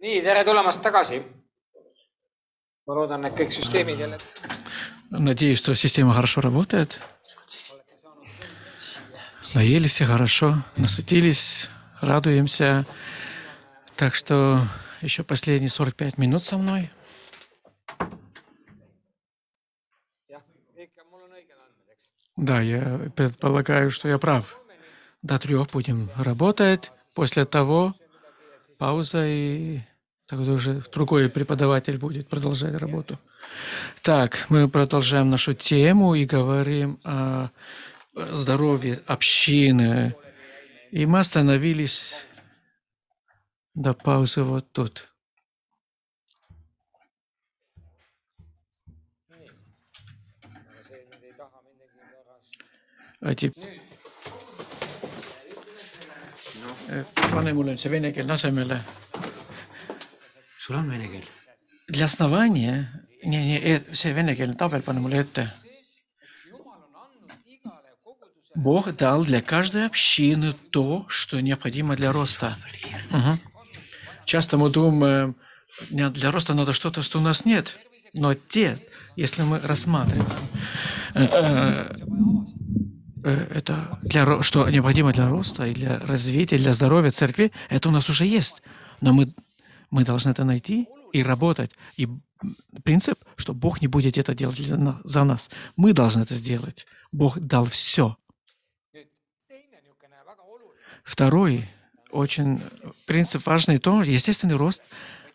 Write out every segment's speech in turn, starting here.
nii, tere tulemast tagasi. ma loodan, et kõik süsteemikeeled Надеюсь, что система хорошо работает. Наелись хорошо, насытились, радуемся. Так что еще последние 45 минут со мной. Да, я предполагаю, что я прав. До трех будем работать. После того пауза и тогда уже другой преподаватель будет продолжать работу. Так, мы продолжаем нашу тему и говорим о здоровье общины. И мы остановились до паузы вот тут. А теперь... pane mulle nüüd see venekeelne asemele. sul on vene keel? Для основания, не, не, э, see venekeelne tabel pane mulle ette. Бог дал для каждой общины то, что необходимо для роста. Мгм. Часто мы думаем, для роста надо что-то, что у нас нет. Но те, если мы рассматриваем, э, э, это для, что необходимо для роста и для развития, для здоровья церкви, это у нас уже есть. Но мы, мы должны это найти и работать. И принцип, что Бог не будет это делать за нас. Мы должны это сделать. Бог дал все. Второй, очень принцип важный то, естественный рост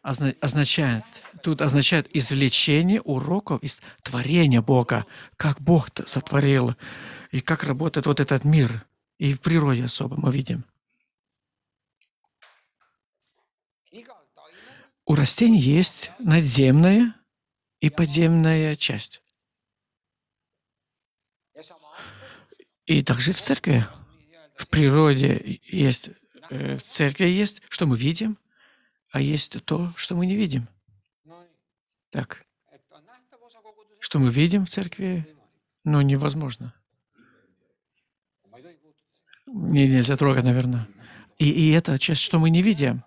озна- означает, тут означает извлечение уроков из творения Бога, как Бог сотворил, и как работает вот этот мир. И в природе особо мы видим. У растений есть надземная и подземная часть. И также в церкви, в природе есть, э, в церкви есть, что мы видим, а есть то, что мы не видим. Так, что мы видим в церкви, но невозможно. Не, нельзя трогать, наверное. И, и это часть, что мы не видим.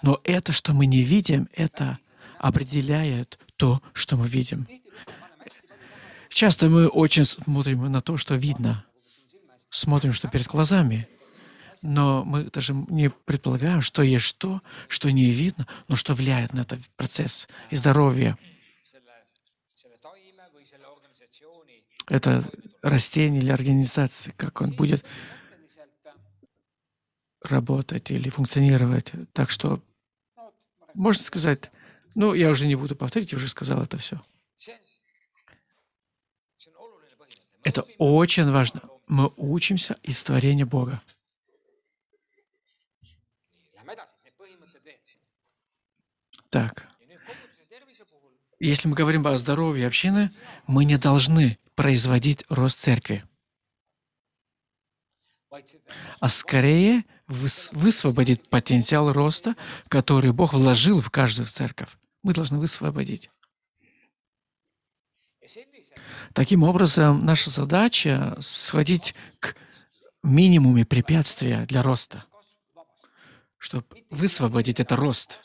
Но это, что мы не видим, это определяет то, что мы видим. Часто мы очень смотрим на то, что видно. Смотрим, что перед глазами. Но мы даже не предполагаем, что есть то, что не видно, но что влияет на этот процесс и здоровье. Это растение или организация, как он будет работать или функционировать. Так что можно сказать, ну, я уже не буду повторить, я уже сказал это все. Это очень важно. Мы учимся из творения Бога. Так, если мы говорим о здоровье общины, мы не должны производить рост церкви, а скорее высвободить потенциал роста, который Бог вложил в каждую церковь. Мы должны высвободить. Таким образом, наша задача сходить к минимуме препятствия для роста, чтобы высвободить это рост.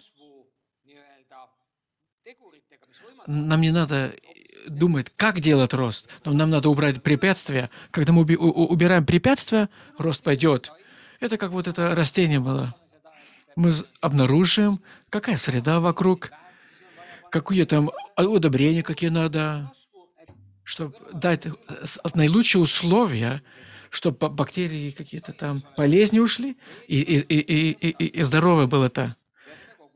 Нам не надо думать, как делать рост, но нам надо убрать препятствия. Когда мы убираем препятствия, рост пойдет. Это как вот это растение было. Мы обнаружим, какая среда вокруг, какие там удобрения, какие надо, чтобы дать э, наилучшие условия, чтобы бактерии какие-то там болезни ушли, и, и, и, и, и здоровое было это.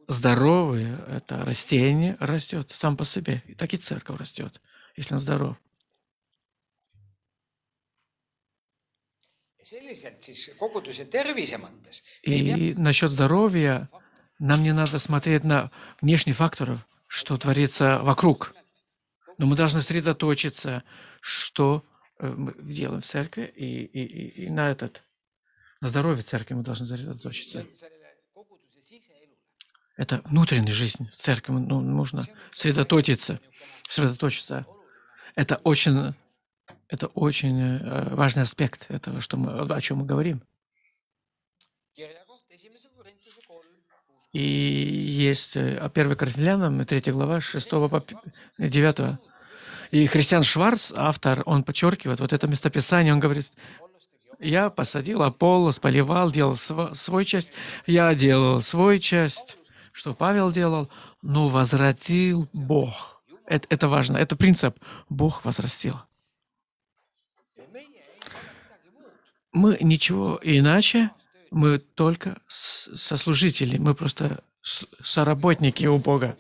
Здоровое это растение растет сам по себе. И так и церковь растет, если он здоров. ja selliselt siis koguduse tervise mõttes И насчет здоровья нам не надо смотреть на внешние факторы, что творится вокруг. Но мы должны сосредоточиться, что э, мы делаем в церкви, и, и, и, и на этот, на здоровье церкви мы должны сосредоточиться. Это внутренняя жизнь церкви, ну, нужно сосредоточиться, сосредоточиться. Это очень, это очень э, важный аспект этого, что мы, о чем мы говорим. И есть э, 1 Коринфянам, 3 глава, 6 по 9. И Христиан Шварц, автор, он подчеркивает вот это местописание, он говорит, я посадил Аполлос, поливал, делал св- свой часть, я делал свой часть, что Павел делал, но возвратил Бог. Это, это важно, это принцип. Бог возрастил. Мы ничего иначе, мы только сослужители, мы просто соработники у Бога.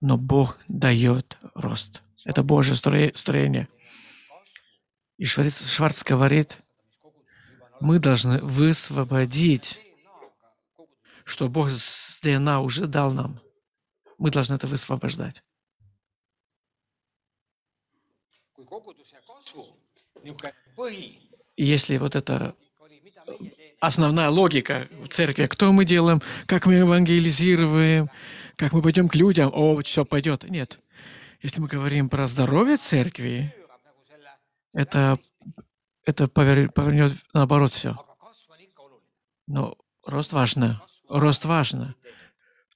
Но Бог дает рост. Это Божье строение. И Шварц, Шварц говорит, мы должны высвободить, что Бог с ДНА уже дал нам. Мы должны это высвобождать. Если вот это teeme, основная логика в церкви, кто мы делаем, как мы евангелизируем, как мы пойдем к людям, о, все пойдет. Нет. Если мы говорим про здоровье церкви, это, это повер- повернет наоборот все. Но рост важно. Рост важно.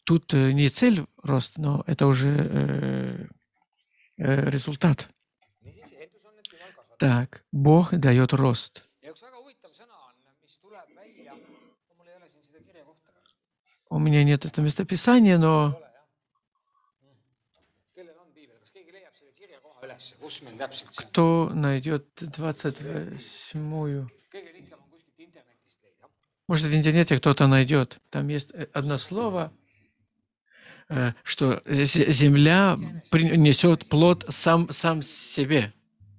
Тут э, не цель рост, но это уже э, э, результат. Так, Бог дает рост. У меня нет этого местописания, но кто найдет 28-ю? kõige lihtsam on kuskilt internetist leida. Может, в интернете кто-то найдет. Там есть э, одно слово, э, что земля принесет плод сам, сам себе.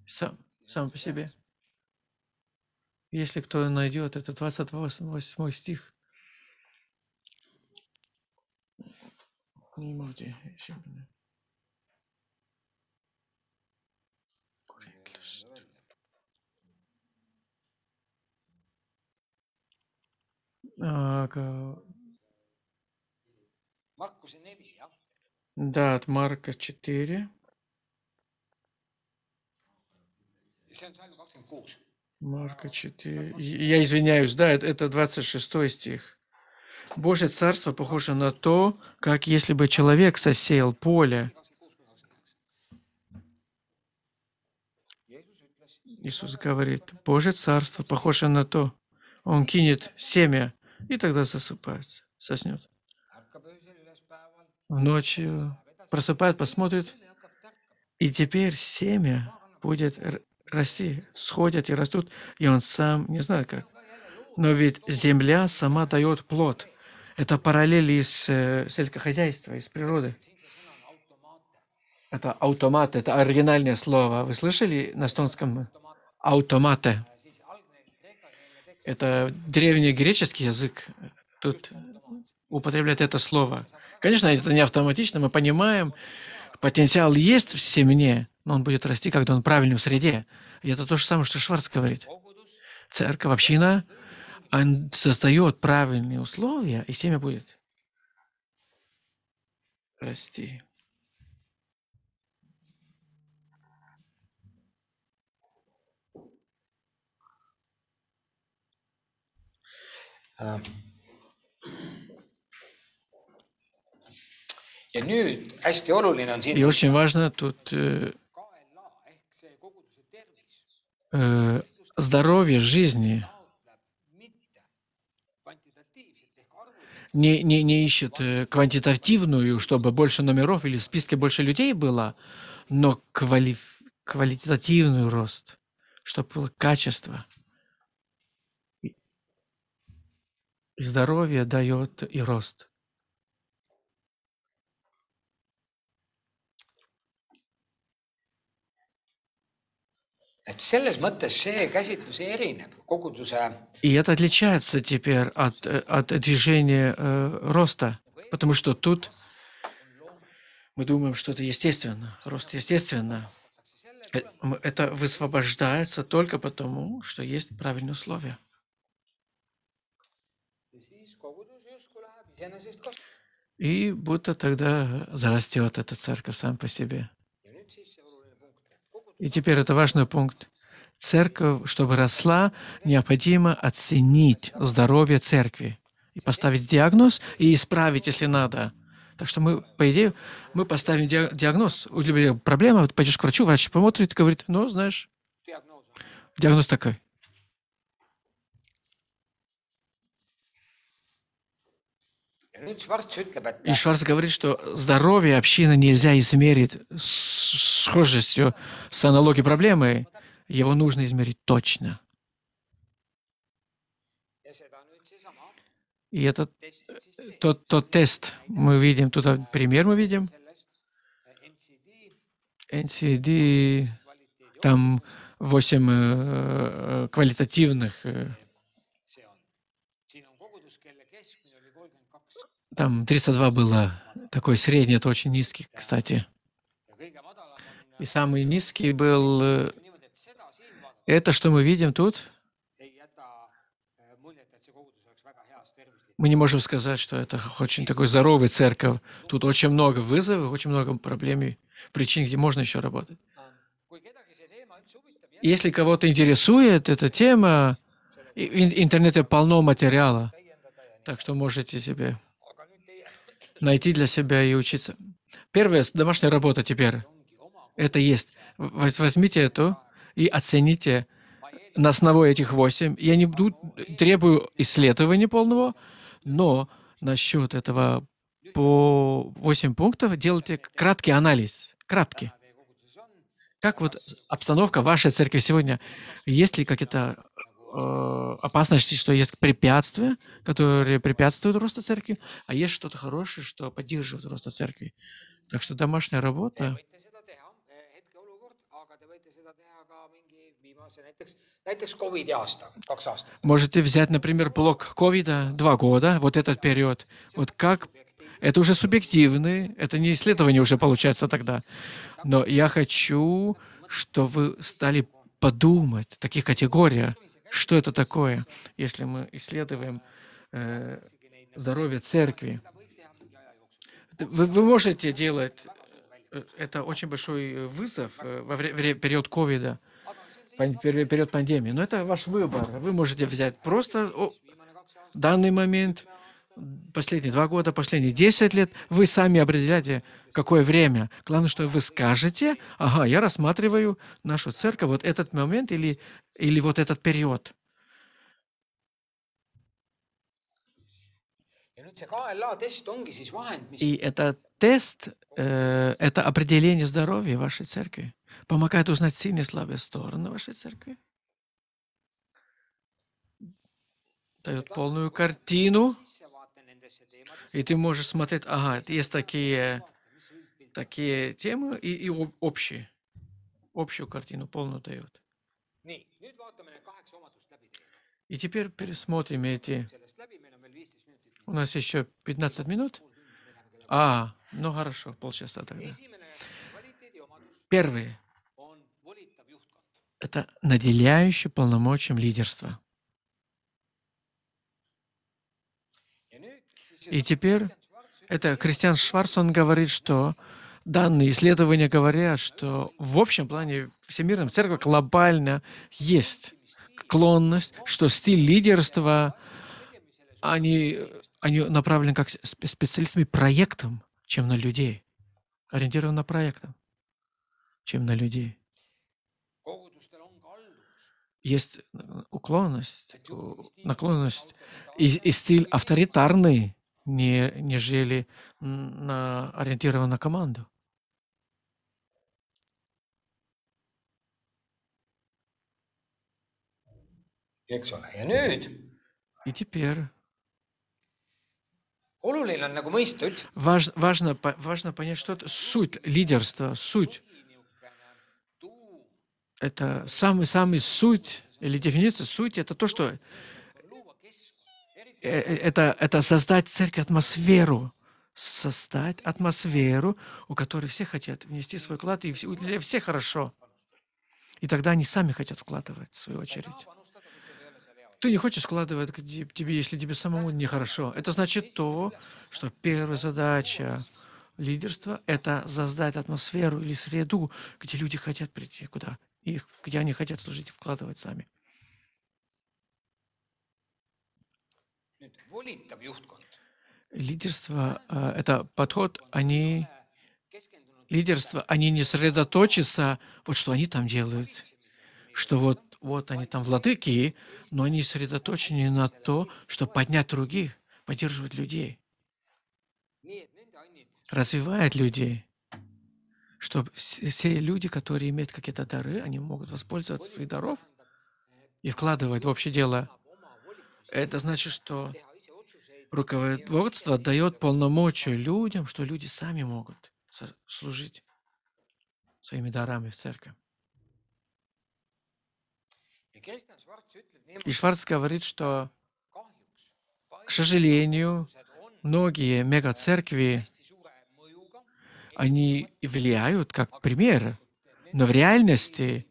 Сам, сам по себе. Если кто найдет, это 28 стих. Не можете. Aga jah. Да, от Марка 4. see on salm kakskümmend kuus. Марка 4. Я извиняюсь, да, это- это 26 стих. Божье царство похоже на то, как если бы человек сосеял поле. Иисус говорит, Божье царство похоже на то. Он кинет семя и тогда засыпается, соснет. ülespäeval, Ночью просыпает, посмотрит, и теперь семя будет расти, сходят и растут, и он сам не знает как. Но ведь земля сама дает плод. Это параллели из э, сельскохозяйства, из природы. Это автомат, это оригинальное слово. Вы слышали на эстонском? Автоматы. Это древний греческий язык. Тут употребляет это слово. Конечно, это не автоматично, мы понимаем, потенциал есть в семени, но он будет расти, когда он в среде. И это то же самое, что Шварц говорит. Церковь, община, он создает правильные условия, и семя будет расти. ja nüüd hästi oluline on И очень важно тут э, э, здоровье жизни. Не, не, не ищет э, квантитативную, чтобы больше номеров или в списке больше людей было, но квали, квалитативный рост, чтобы было качество. И здоровье дает и рост. И это отличается теперь от, э, от движения э, роста, потому что тут мы думаем, что это естественно, рост естественно. Э, Это высвобождается только потому, что есть правильные условия. И будто тогда зарастет эта церковь сам по себе. ja nüüd siis see oluline punkt, et kogudus И теперь это важный пункт. Церковь, чтобы росла, необходимо оценить здоровье церкви. и поставить диагноз и исправить, если надо. Так что мы, по идее, мы поставим диа- диагноз. У тебя проблема, вот пойдешь к врачу, врач посмотрит, говорит, ну, знаешь, диагноз такой. ja nüüd Schwarz ütleb, et И Шварц говорит, что здоровье общины нельзя измерить с схожестью с аналогией проблемы. Его нужно измерить точно. И siis тот, тот тест мы видим, тут пример мы видим. NCD там 8 э, kvaliteetивных, э, see on. siin on kogudus, kelle keskmine oli kolmkümmend kaks там 32 было, такой средний, это очень низкий, кстати. И самый низкий был, э, это, что мы видим тут, мы не можем сказать, что это очень такой здоровый церковь. Тут очень много вызовов, очень много проблем и причин, где можно еще работать. Если кого-то интересует эта тема, в интернете полно материала, так что можете себе найти для себя и учиться. Первая с- домашняя работа теперь. Это есть. Воз- Возьмите эту и оцените на основе этих восемь. Я не требую исследования полного, но насчет этого по восемь пунктов делайте краткий анализ. Краткий. Как вот обстановка вашей церкви сегодня? Есть ли какие-то э, опасности, что есть препятствия, которые препятствуют росту церкви, а есть что-то хорошее, что поддерживает рост церкви? Так что домашняя работа, aastat. можете взять, например, блок ковида, два года, вот этот период. Вот как это уже субъективный, это не исследование уже получается тогда. Но я хочу, чтобы вы стали подумать в таких категориях, что это такое, если мы исследуем э, здоровье церкви. Вы, вы можете делать, э, это очень большой э, вызов э, во вре- вре- период ковида, период пандемии, но это ваш выбор. Вы можете взять просто данный момент, последние два года, последние 10 лет, вы сами определяете, какое время. Главное, что вы скажете, ага, я рассматриваю нашу церковь вот этот момент или, или вот этот период. И это тест, э, это определение здоровья вашей церкви. Помогает узнать сильные и слабые стороны вашей церкви. Дает полную картину, и ты можешь смотреть, ага, есть такие, такие темы и, и об- общие. Общую картину полную дает. И теперь пересмотрим эти. У нас еще 15 минут. А, ну хорошо, полчаса тогда. juhtkond .– это наделяющий полномочием лидерства. ja nüüd siis И теперь это Кристиан Шварц, он говорит, что данные исследования говорят, что в общем плане Всемирная Церковь глобально есть склонность, что стиль лидерства, они, они направлены как спе- специалистами проектом, чем на людей. Ориентированы на проектом, чем на людей. Есть э, уклонность, наклонность и, и стиль авторитарный, не, нежели на, ориентирован на команду. eks ole, ja nüüd И теперь oluline on nagu mõista üldse важ- важно, важно понять, что это суть лидерства, суть. Это самый-самый суть или дефиниция сути, это то, что luua keskkond, eriti э, э, это, это создать церкви атмосферу, создать атмосферу, у которой все хотят внести свой вклад, и все, для всех хорошо. И тогда они сами хотят вкладывать, в свою очередь. Ты не хочешь вкладывать тебе, если тебе самому нехорошо. Это значит то, что первая задача лидерства — это создать атмосферу или среду, где люди хотят прийти, куда их, где они хотят служить и вкладывать сами. Лидерство э, — это подход, они, лидерство, они не сосредоточатся, вот что они там делают, что вот, вот они там владыки, но они сосредоточены на то, чтобы поднять других, поддерживать людей, развивать людей, чтобы все люди, которые имеют какие-то дары, они могут воспользоваться своих даров и вкладывать в общее дело. Это значит, что руководство дает полномочия людям, что люди сами могут служить своими дарами в церкви. И Шварц говорит, что, к сожалению, многие мегацеркви, они влияют как пример, но в реальности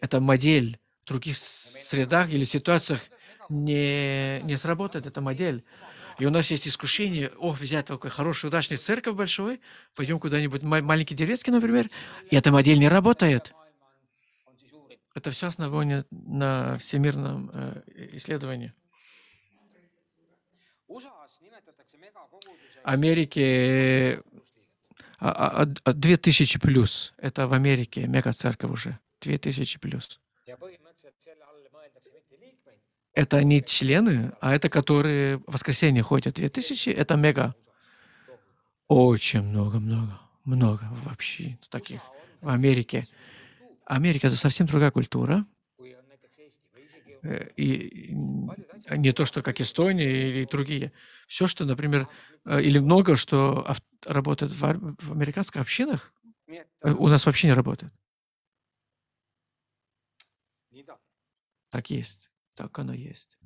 эта модель в других средах или ситуациях не, не сработает, эта модель. И у нас есть искушение, ох, взять такой хороший, удачный церковь большой, пойдем куда-нибудь, ма- маленький деревенский, например, и эта модель не работает. Это все основание на всемирном э, исследовании. Америке а- а- а 2000 плюс. Это в Америке мега-церковь уже. 2000 плюс. Это не члены, а это которые в воскресенье ходят. 2000 — это мега. Очень много-много. Много вообще таких в Америке. Америка — это совсем другая культура. Э, И не то, что как Эстония или другие. Все, что, например, э, или много, что работает в, американских общинах, э, у нас вообще не работает. Так есть. Так оно есть.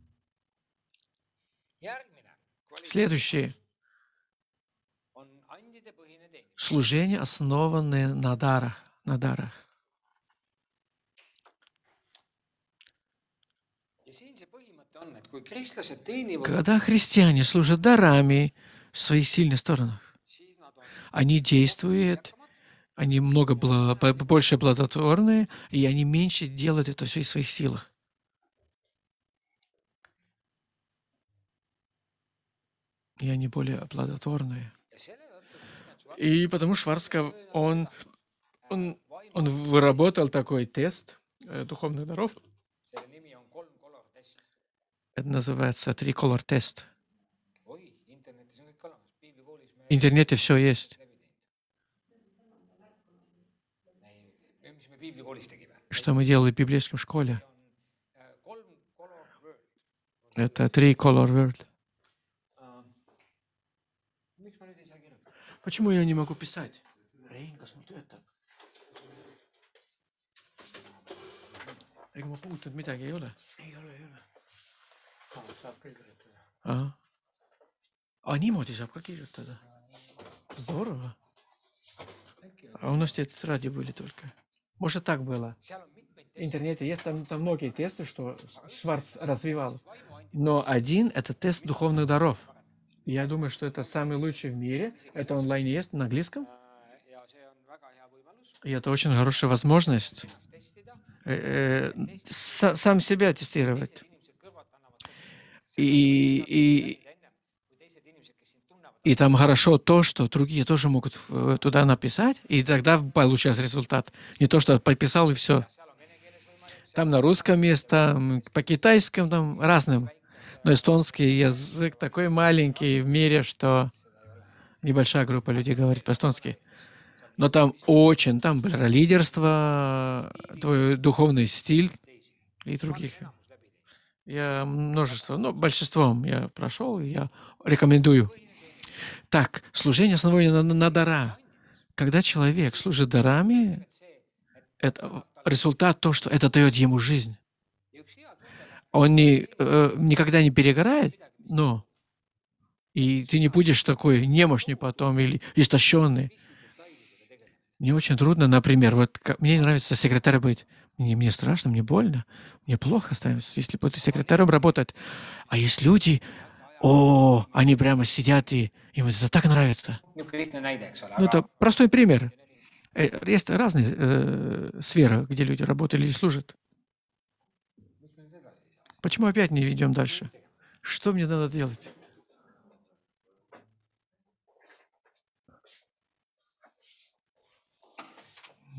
Следующее. Служение, основанное на дарах. На дарах. Когда христиане служат дарами в своих сильных сторонах, они действуют, они много бла- б- больше плодотворные, и они меньше делают это все в своих силах. И они более плодотворные. И потому Шварцков, он, он, он выработал такой тест э, духовных даров. Это называется Tricolor тест. В интернете все есть. Что мы делали в библейском школе. äh, kolm color word Это Tricolor Word. Äh, miks ma nüüd ei saa kirjutada Почему я не могу писать? ega ma puutunud midagi ei ole. ei ole, ei ole. saab küll kirjutada. А niimoodi saab ka kirjutada. Здорово. А у нас те тетради были только. Может, так было. В интернете есть там, там многие тесты, что Шварц развивал. Но один — это тест духовных даров. Я думаю, что это самый лучший в мире. Это онлайн есть на английском. И это очень хорошая возможность э, э, са- сам себя тестировать. И, и, и там хорошо то, что другие тоже могут туда написать, и тогда получается результат. Не то, что подписал и все. Там на русском есть, там по китайскому, там разным. Но эстонский язык такой маленький в мире, что небольшая группа людей говорит по-эстонски. Но там очень, там было лидерство, твой духовный стиль и других. Я множество, ну, большинством я прошел, я рекомендую. Так, служение основано на, на дара. Когда человек служит дарами, это результат то, что это дает ему жизнь. Он не, э, никогда не перегорает, но и ты не будешь такой немощный потом или истощенный. Мне очень трудно, например, вот ка- мне нравится секретарь быть. Мне, мне страшно, мне больно, мне плохо становится, если буду секретарем работать. А есть люди, о, они прямо сидят, и им это так нравится. Ну, это простой пример. Э, Есть разные э, сферы, где люди работают или служат. Почему опять не идем дальше? Что мне надо делать?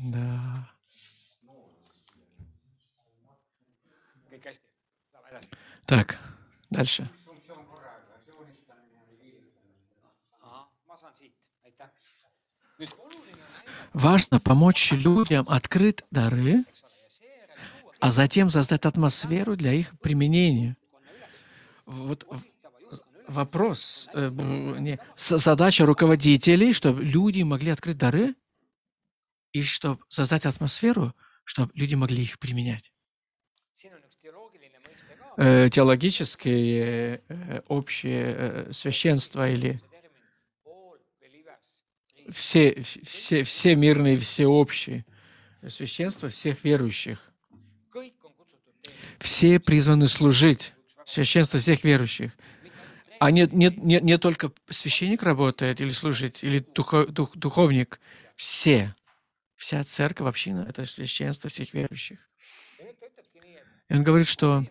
Да. Так, дальше. Важно помочь людям открыть дары, eks ole, ja seejärel luua а затем создать атмосферу для их применения. Вот вопрос, э, не, задача руководителей, чтобы люди могли открыть дары и чтобы создать атмосферу, чтобы люди могли их применять. Э, теологическое э, общее э, священство или все, все, все мирные, всеобщие священство всех верующих. kõik on kutsutud teenima, Все призваны служить. Священство всех верующих. А не, не, не, не только священник работает или служит, или духо- дух- духовник. Все. Вся церковь, община — это священство всех верующих. И он говорит, что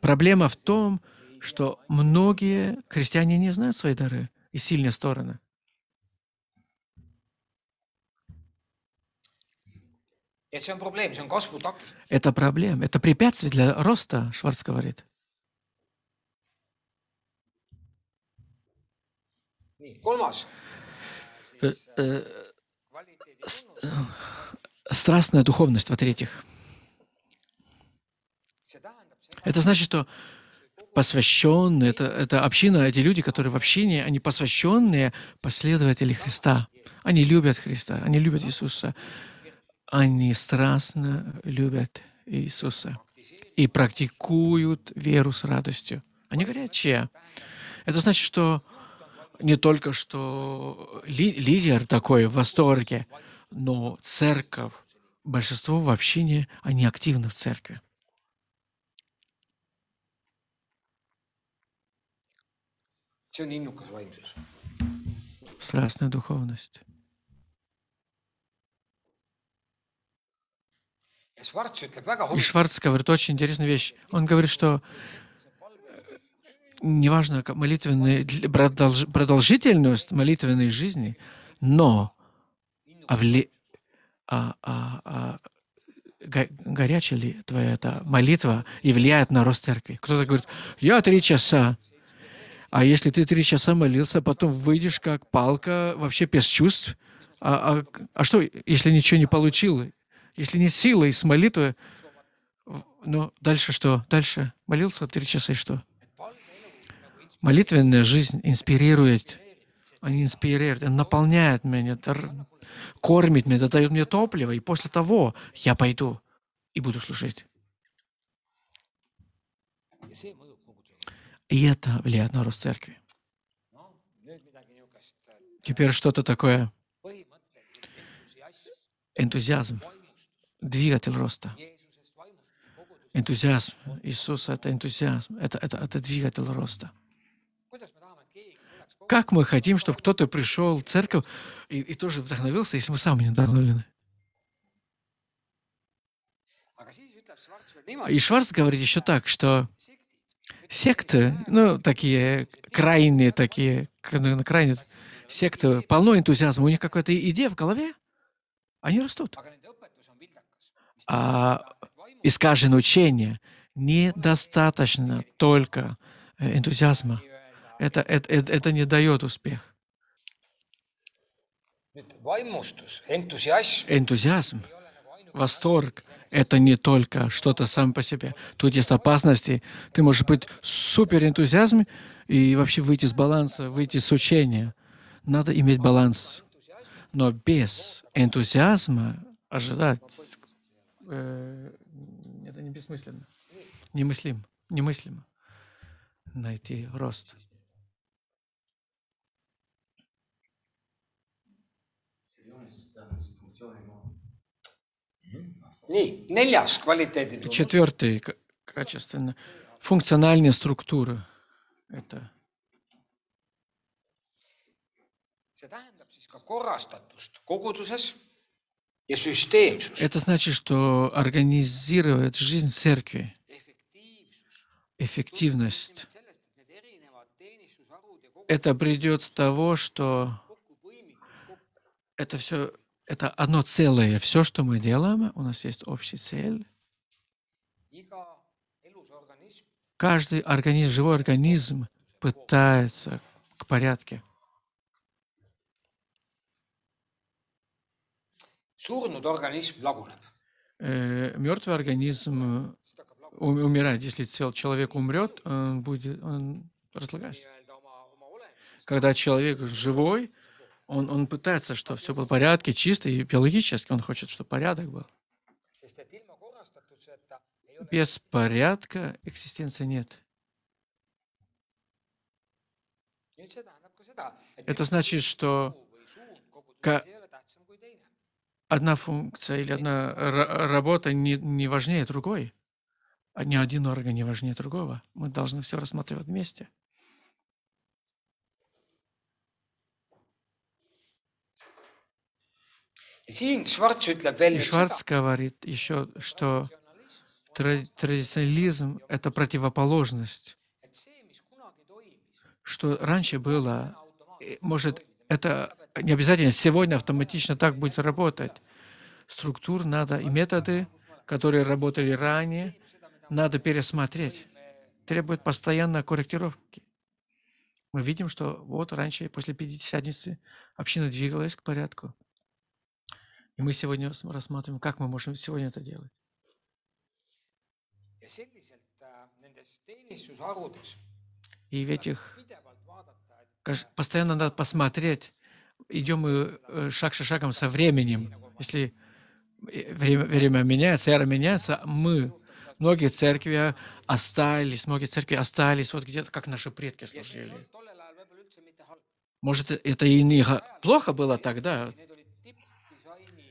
проблема в том, что многие христиане не знают свои дары и сильные стороны. Et see on probleem, see on kasvu takistus. Это проблема, это препятствие для роста, Шварц говорит. nii, kolmas. Э, э, tunnus, Страстная духовность, во-третьих. Это значит, что посвященные, это, это община, эти люди, которые в общине, они посвященные последователи Христа. Они любят Христа, они любят Иисуса. Они страстно любят Иисуса и практикуют веру с радостью. Они горячие. Это значит, что не только что ли- лидер такой в восторге, но церковь, большинство в общине, они активны в церкви. Страстная духовность. И Шварц говорит очень интересную вещь. Он говорит, что э, неважно молитвенная продолжительность молитвенной жизни, но а вли- а- а- а го- горячая ли твоя эта молитва и влияет на рост церкви. Кто-то говорит, я три часа. А если ты три часа молился, потом выйдешь как палка, вообще без чувств, а, а, а что, если ничего не получил? Если не сила из молитвы, ну, дальше что? Дальше молился три часа и что? Молитвенная жизнь инспирирует, она инспирирует, она наполняет меня, кормит меня, дает мне топливо, и после того я пойду и буду служить. И это влияет на рост церкви. Теперь что-то такое, энтузиазм, двигатель роста. Энтузиазм Иисуса — это энтузиазм, это, это, это двигатель роста. Как мы хотим, чтобы кто-то пришел в церковь и, и тоже вдохновился, если мы сами не вдохновлены? И Шварц говорит еще так, что секты, ну, такие крайние, такие, ну, крайние секты, полно энтузиазма, у них какая-то идея в голове, они растут. aga nende õpetus on vildakas. А искаженное учение недостаточно только э, энтузиазма. Это, это, это, это не дает успех. Энтузиазм, восторг — это не только что-то само по себе. Тут есть опасности. Ты можешь быть супер энтузиазме и вообще выйти с баланса, выйти с учения. Надо иметь баланс. Но без энтузиазма ожидать э, это не бессмысленно. Немыслимо. Немыслимо. Найти рост. Четвертый, качественно, функциональная структура. Это see tähendab siis ka korrastatust koguduses Это значит, что организировать жизнь церкви, эффективность. Это придет с того, что это все, это одно целое. Все, что мы делаем, у нас есть общий цель. Каждый организм, живой организм пытается к порядке. Surnud organism laguneb Мертвый организм у- умирает. Если цел- человек умрет, он будет он разлагается. Когда человек живой, он, он пытается, чтобы все было в порядке, чисто и биологически он хочет, чтобы порядок был. Без порядка экзистенции нет. Это значит, что одна функция или одна ра- работа не, не важнее другой. А Ни один орган не важнее другого. Мы должны все рассматривать вместе. И Шварц говорит еще, что тра- традиционализм – это противоположность. Что раньше было, э, может, это не обязательно сегодня автоматично так будет работать. Структур надо и методы, которые работали ранее, надо пересмотреть. Требует постоянной корректировки. Мы видим, что вот раньше, после Пятидесятницы, община двигалась к порядку. И мы сегодня см- рассматриваем, как мы можем сегодня это делать. И в этих Постоянно надо посмотреть, идем мы э, шаг за шагом со временем. Если э, время, время меняется, эра меняется, мы, многие церкви остались, многие церкви остались вот где-то, как наши предки служили. Может, это и не плохо было тогда.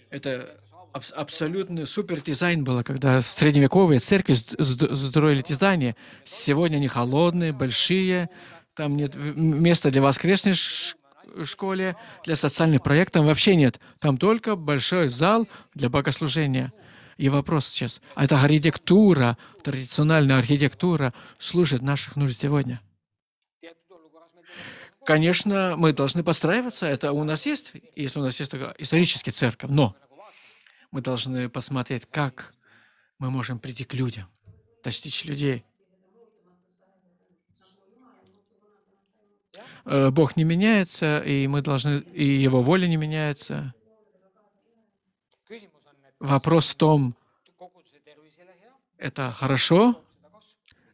Это аб- абсолютный супер дизайн было, когда средневековые церкви строили эти здания. Сегодня они холодные, большие, там нет места для воскресной школе, для социальных проектов вообще нет. Там только большой зал для богослужения. И вопрос сейчас, а эта архитектура, традиционная архитектура служит наших нужд сегодня? Конечно, мы должны подстраиваться, это у нас есть, если у нас есть такая историческая церковь, но мы должны посмотреть, как мы можем прийти к людям, достичь людей. Бог не меняется, и мы должны, и Его воля не меняется. Вопрос в том, это хорошо,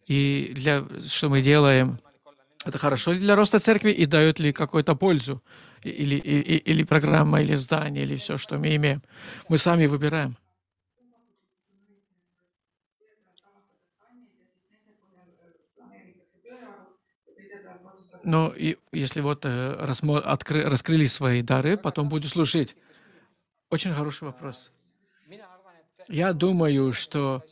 и для, что мы делаем, это хорошо ли для роста церкви и дает ли какую-то пользу, или, и- и- или программа, или здание, или все, что мы имеем. Мы сами выбираем. Но и, если вот э, расмо- откры- раскрыли свои дары, потом буду служить. Очень хороший вопрос. Я думаю, что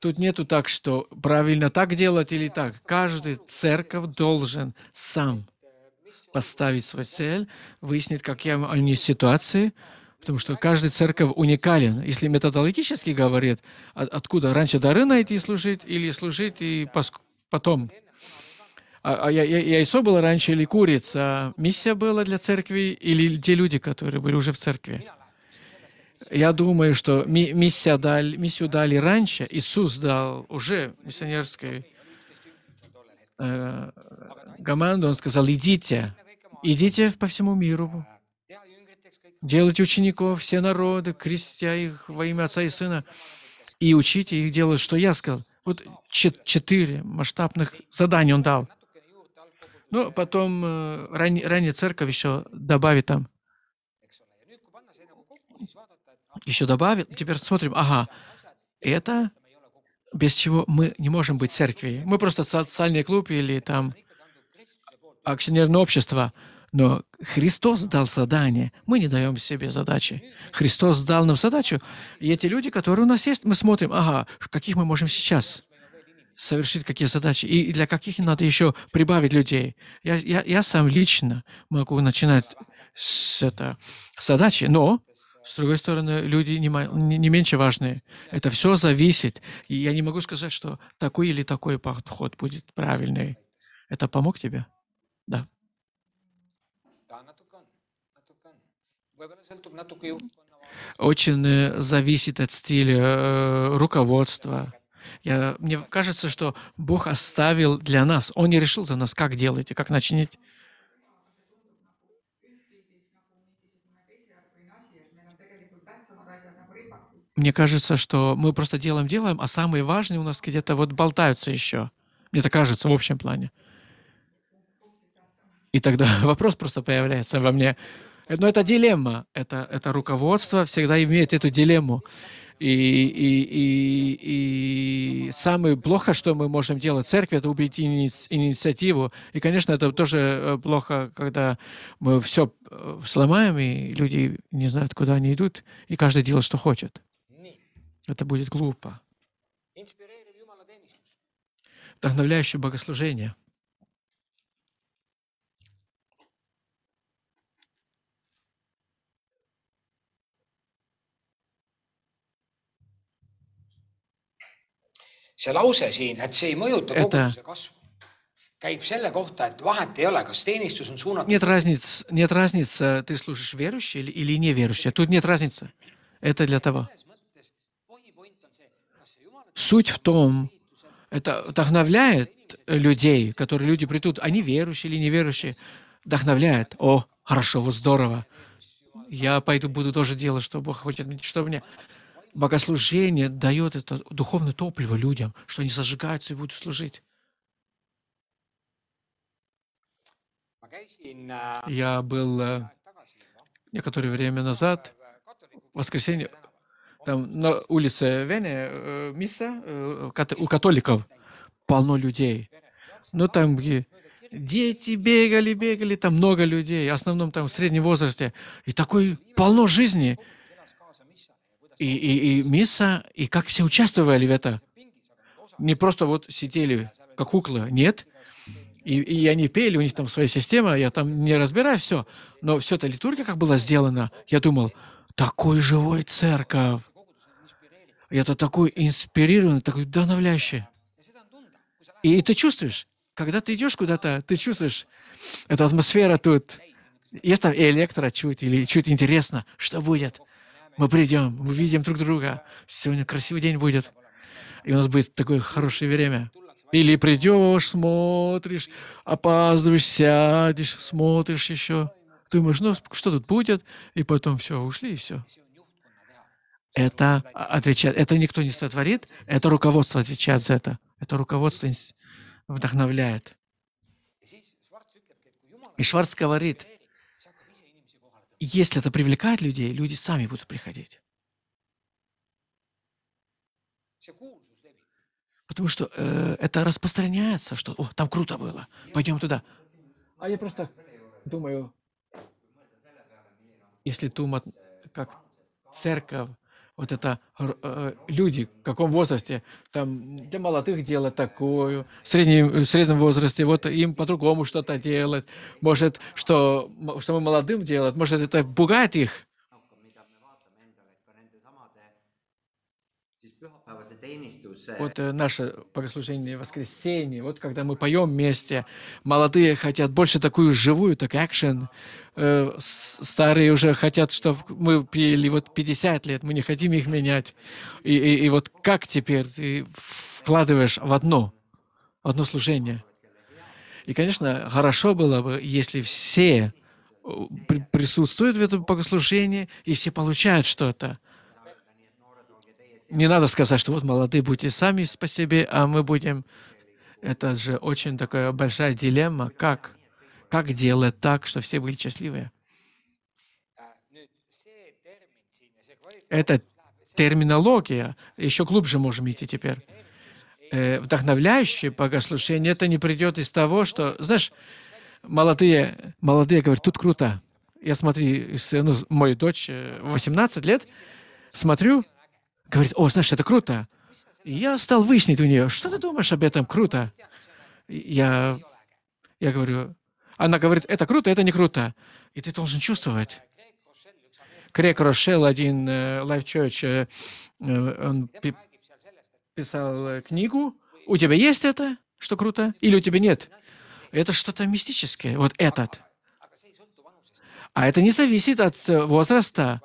тут нету так, что правильно так делать или так. Каждый церковь должен сам поставить свою цель, выяснить, какие они ситуации, потому что каждая церковь уникален. Если методологически говорит, а- откуда раньше дары найти и служить, или служить и потом. А, а я- я- яйцо было раньше или курица? Миссия была для церкви или те люди, которые были уже в церкви? Я думаю, что ми- миссия дали, миссию дали раньше, Иисус дал уже миссионерской э, команду, Он сказал, идите, идите по всему миру, делайте учеников, все народы, крестя их во имя Отца и Сына, и учите их делать, что я сказал. Вот чет- четыре масштабных задания Он дал. Ну, потом э, ран- ранее церковь еще добавит там, еще добавит. Теперь смотрим, ага, это без чего мы не можем быть церковью. Мы просто социальный клуб или там акционерное общество. Но Христос дал задание. Мы не даем себе задачи. Христос дал нам задачу. И эти люди, которые у нас есть, мы смотрим, ага, каких мы можем сейчас совершить какие задачи и для каких надо еще прибавить людей. Я, я, я сам лично могу начинать с это, задачи, но с другой стороны, люди не, не не меньше важны. Это все зависит. И я не могу сказать, что такой или такой подход будет правильный. Это помог тебе? Да. Очень э, зависит от стиля э, руководства. Я, мне кажется, что Бог оставил для нас. Он не решил за нас, как делать и как начинать. Мне кажется, что мы просто делаем, делаем, а самые важные у нас где-то вот болтаются еще. Мне так кажется в общем плане. И тогда вопрос просто появляется во мне. Но это дилемма. Это, это руководство всегда имеет эту дилемму. И, и, и, и самое плохо, что мы можем делать в церкви, это убить ини- инициативу. И, конечно, это тоже э, плохо, когда мы все сломаем, и люди не знают, куда они идут, и каждый делает, что хочет. Это будет глупо. Вдохновляющее богослужение. See lause siin, et see ei mõjuta Это- koguduse kasvu, käib selle kohta, et vahet ei ole, kas teenistus on suunatud Нет разницы, нет разницы, ты служишь верующий или, или неверующий. Тут нет разницы. Это для того. Суть в том, это вдохновляет людей, которые люди придут, они верующие или неверующие, вдохновляет. О, хорошо, вот здорово. Я пойду буду тоже делать, что Бог хочет, что мне. Богослужение дает это духовное топливо людям, что они зажигаются и будут служить. Я был э, некоторое время назад, в воскресенье, там на улице Вене, э, Мисса, э, у католиков полно людей. Ну, там где дети бегали, бегали, там много людей, в основном там в среднем возрасте. И такой полно жизни. И, и, и Мисса, и как все участвовали в это. pingis, aga nad osa Не просто вот сидели, как куклы, нет. И, и они пели, у них там своя система, я там не разбираю все, но все это литургия как была сделана, я думал, такой живой церковь. И это такой инспирированный, такой вдохновляющий. lähed И ты чувствуешь, когда ты идешь куда-то, ты чувствуешь, эта атмосфера тут. Есть там электро чуть или чуть интересно, что будет. Мы придем, мы видим друг друга. Сегодня красивый день будет. И у нас будет такое хорошее время. Или придешь, смотришь, опаздываешь, сядешь, смотришь еще. Думаешь, ну что тут будет? И потом все, ушли и все. Это отвечает, это никто не сотворит, это руководство отвечает за это. Это руководство вдохновляет. И Шварц говорит, если это привлекает людей, люди сами будут приходить. Потому что э, это распространяется, что «О, там круто было, пойдем туда». А я просто думаю, если думать, как церковь, вот это э, люди в каком возрасте, там для молодых делать такое, в среднем, в среднем возрасте, вот им по-другому что-то делать, может, что, что мы молодым делать, может, это пугает их, Вот э, наше богослужение воскресенье, вот когда мы поем вместе, молодые хотят больше такую живую, так экшен, Э, старые уже хотят, чтобы мы пели вот 50 лет, мы не хотим их менять. И, и, и вот как теперь ты вкладываешь в одно, в одно служение? И, конечно, хорошо было бы, если все э, при- присутствуют в этом богослужении, и все получают что-то. Не надо сказать, что вот молодые будьте сами по себе, а мы будем... Это же очень такая большая дилемма. Как? Как делать так, что все были kvaliteet Это терминология. Еще глубже можем идти теперь. Э, вдохновляющее богослужение, это не придет из того, что... Знаешь, молодые, молодые говорят, тут круто. Я смотрю, ну, мою дочь, э, 18 лет, смотрю, говорит, о, знаешь, это круто. Я стал выяснить у нее, что ты думаешь об этом круто? Я, я говорю, она говорит, это круто, это не круто. И ты должен чувствовать. Крек Рошел, один э, Life Church, э, э, он писал книгу. У тебя есть это, что круто? Или у тебя нет? Это что-то мистическое, вот этот. А это не зависит от возраста.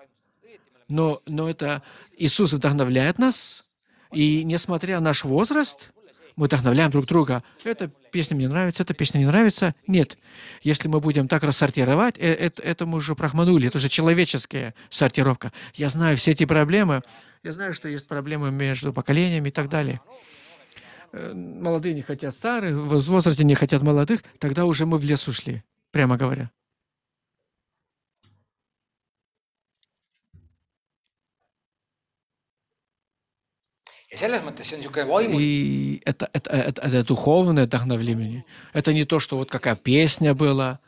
Но, но это Иисус вдохновляет нас, и несмотря на наш возраст, мы вдохновляем друг друга. Эта песня мне нравится, эта песня не нравится. Нет. Если мы будем так рассортировать, э, это, это мы уже прохманули, это уже человеческая сортировка. Я знаю все эти проблемы. Я знаю, что есть проблемы между поколениями и так далее. Э, Молодые не хотят старых, в возрасте не хотят молодых, тогда уже мы в лес ушли, прямо говоря. ja selles mõttes see on niisugune vaimu И это, это, это, это духовное вдохновление. Это не то, что вот какая песня была.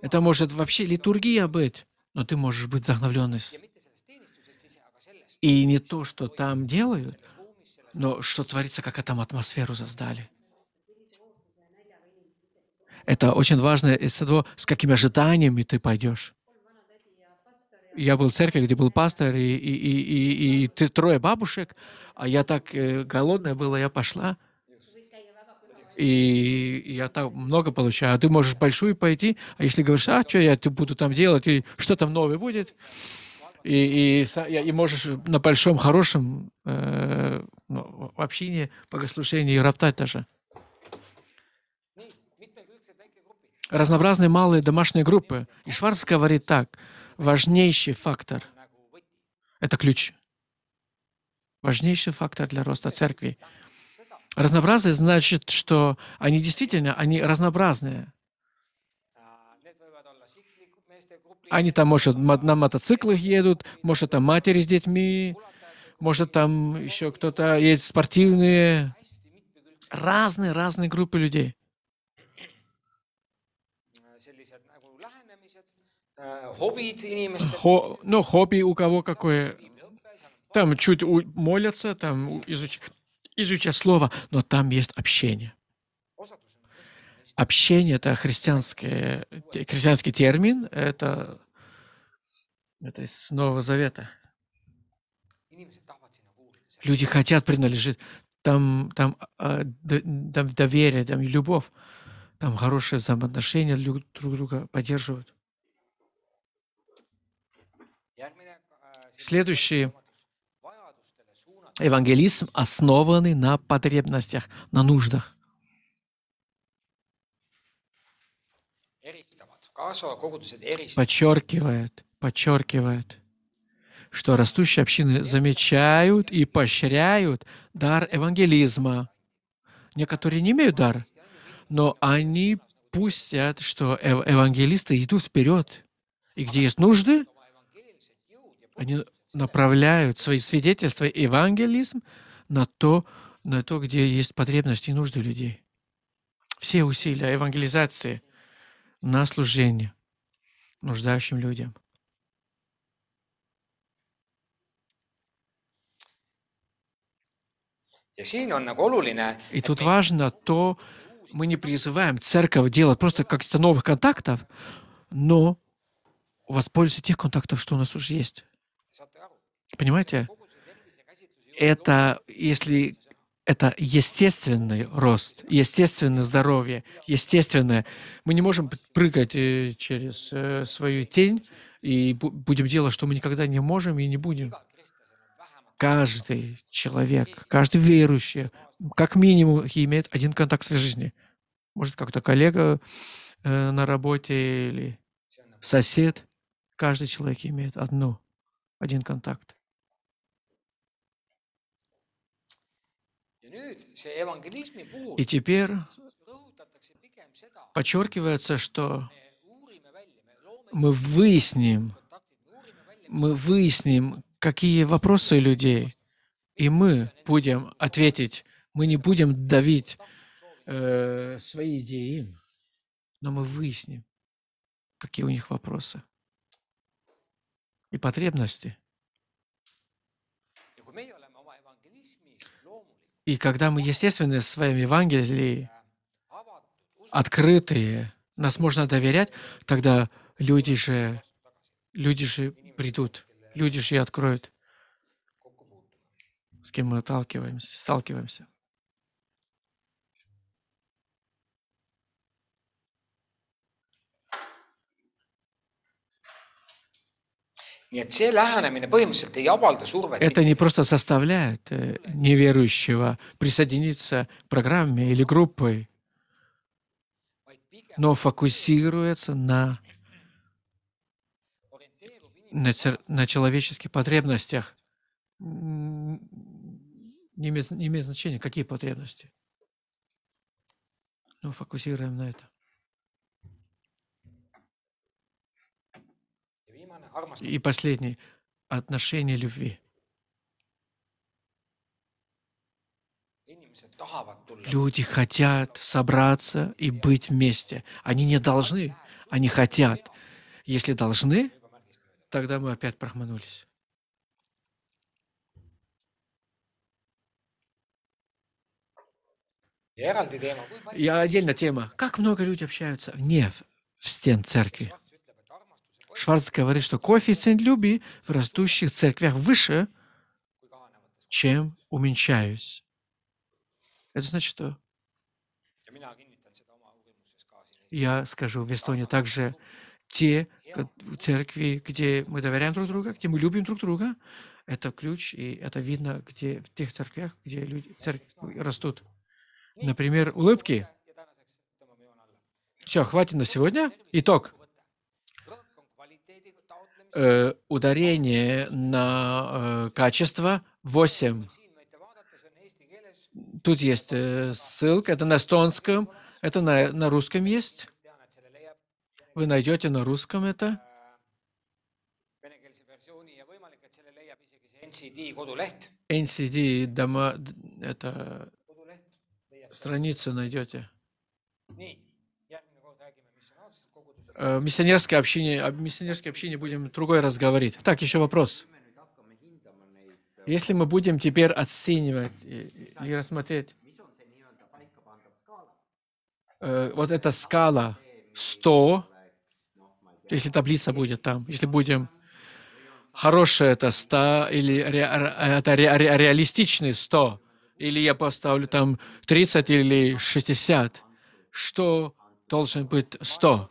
Это может вообще литургия быть, но ты можешь быть sellest И не то, что там делают, но что творится, как там атмосферу создали. Это очень важно с какими ожиданиями ты пойдешь. Я был в церкви, где был пастор, и, и, и, и, и трое бабушек, а я так э, голодная была, я пошла. И я так много получаю, а ты можешь большую пойти, а если говоришь, а что я буду там делать, и что там новое будет, и, и, и можешь на большом, хорошем э, ну, общине, богослужении роптать даже. Разнообразные малые домашние группы. И Шварц говорит так, важнейший фактор это ключ. Важнейший фактор для роста церкви. Разнообразие значит, что они действительно, они разнообразные. Они там, может, мо- на мотоциклах едут, может, там матери с детьми, может, там еще кто-то едет спортивные. hästi mitmekülgsed Разные, разные группы людей. Хо- ну, хобби у кого какое. Там чуть у- молятся, там у- изуч- изучать слово, но там есть общение. Общение — это христианский, христианский термин, это, это из Нового Завета. Люди хотят принадлежать. Там, там, а, там доверие, там любовь, там хорошие взаимоотношения друг друга поддерживают. Следующий евангелизм, основанный на потребностях, на нуждах. Подчеркивает, подчеркивает, что растущие общины замечают и поощряют дар евангелизма. Некоторые не имеют дар, но они пустят, что эв- евангелисты идут вперед. И где есть нужды, они направляют свои свидетельства евангелизм на то, на то, где есть потребности и нужды людей. Все усилия евангелизации на служение нуждающим людям. И тут важно то, мы не призываем церковь делать просто каких-то новых контактов, но воспользуйся тех контактов, что у нас уже есть. Понимаете? Это, если это естественный рост, естественное здоровье, естественное. Мы не можем прыгать э, через э, свою тень и бу- будем делать, что мы никогда не можем и не будем. Каждый человек, каждый верующий, как минимум, имеет один контакт в жизни. Может, как-то коллега э, на работе или сосед. Каждый человек имеет одну, один контакт. ja nüüd see evangelismi puhul И теперь подчеркивается, что мы выясним, мы выясним, какие вопросы у людей, и мы будем ответить. Мы не будем давить э, свои идеи им, но мы выясним, какие у них вопросы и потребности. И когда мы, естественно, в своем Евангелии открытые, нас можно доверять, тогда люди же, люди же придут, люди же и откроют, с кем мы сталкиваемся. nii et see lähenemine põhimõtteliselt ei avalda survet Это не просто заставляет э, неверующего присоединиться к программе или группой, но фокусируется на, на, на человеческих потребностях. Не имеет, не имеет значения, какие потребности. Но фокусируем на это. И последний. Отношение любви. Люди хотят собраться и быть вместе. Они не должны, они хотят. Если должны, тогда мы опять прохманулись. И отдельная тема. Как много людей общаются вне в стен церкви? Шварц говорит, что коэффициент любви в растущих церквях выше, чем уменьшаюсь. Это значит, что я скажу в Эстонии также те церкви, где мы доверяем друг друга, где мы любим друг друга, это ключ, и это видно где, в тех церквях, где люди церкви растут. Например, улыбки. Все, хватит на сегодня. Итог. Э, ударение на э, качество 8. siin võite vaadata see on eesti keeles Тут есть э, ссылка, это на эстонском, это на, на русском есть. Вы найдете на русском это. äh, NCD дома, это страницу найдете. Миссионерское общение, об миссионерское общение будем другой раз говорить. Так, еще вопрос. Если мы будем теперь оценивать и, и рассмотреть э, вот эта скала 100, oleks noh, ma ei tea, если таблица будет там, если будем хорошее это 100 или ре- это ре- ре- реалистичный 100, или я поставлю там 30 или 60, что должен быть 100?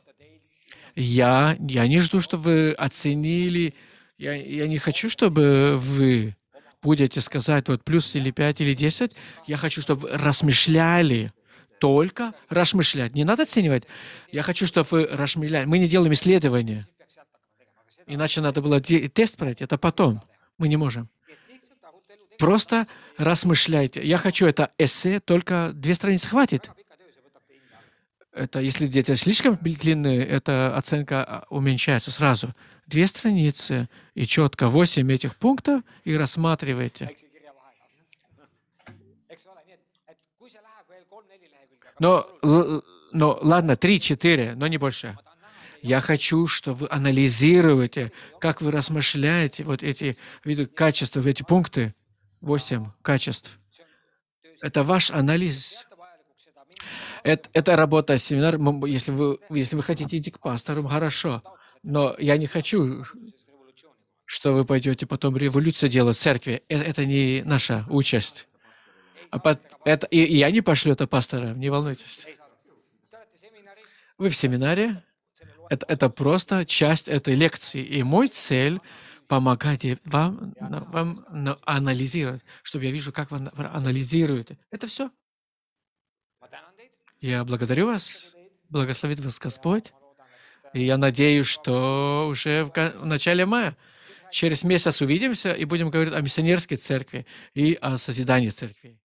Я, я не жду, чтобы вы оценили, я, я не хочу, чтобы вы будете сказать вот плюс или 5 или 10, я хочу, чтобы вы размышляли, только размышлять. Не надо оценивать. Я хочу, чтобы вы размышляли. Мы не делаем исследования. Иначе надо было тест пройти, это потом. Мы не можем. Просто размышляйте. Я хочу это эссе, только две страницы хватит. Это если где-то слишком длинные, эта оценка а, уменьшается сразу. Две страницы и четко восемь этих пунктов и рассматривайте. Но, но ладно, три-четыре, но не больше. Я хочу, чтобы вы анализируете, как вы размышляете вот эти виды качества, эти пункты, восемь качеств. Это ваш анализ. Это, это работа семинар. Если вы, если вы хотите идти к пасторам, хорошо. Но я не хочу, что вы пойдете потом революцию делать в церкви. Э- Это не наша участь. А пот- это, и, и я не пошлю это пасторам, не волнуйтесь. Вы в семинаре, это, это просто часть этой лекции. И мой цель помогать вам, вам на- анализировать, чтобы я вижу, как вы анализируете. Это все. Я благодарю вас. Благословит вас Господь. И я надеюсь, что уже в начале мая, через месяц увидимся и будем говорить о миссионерской церкви и о созидании церкви.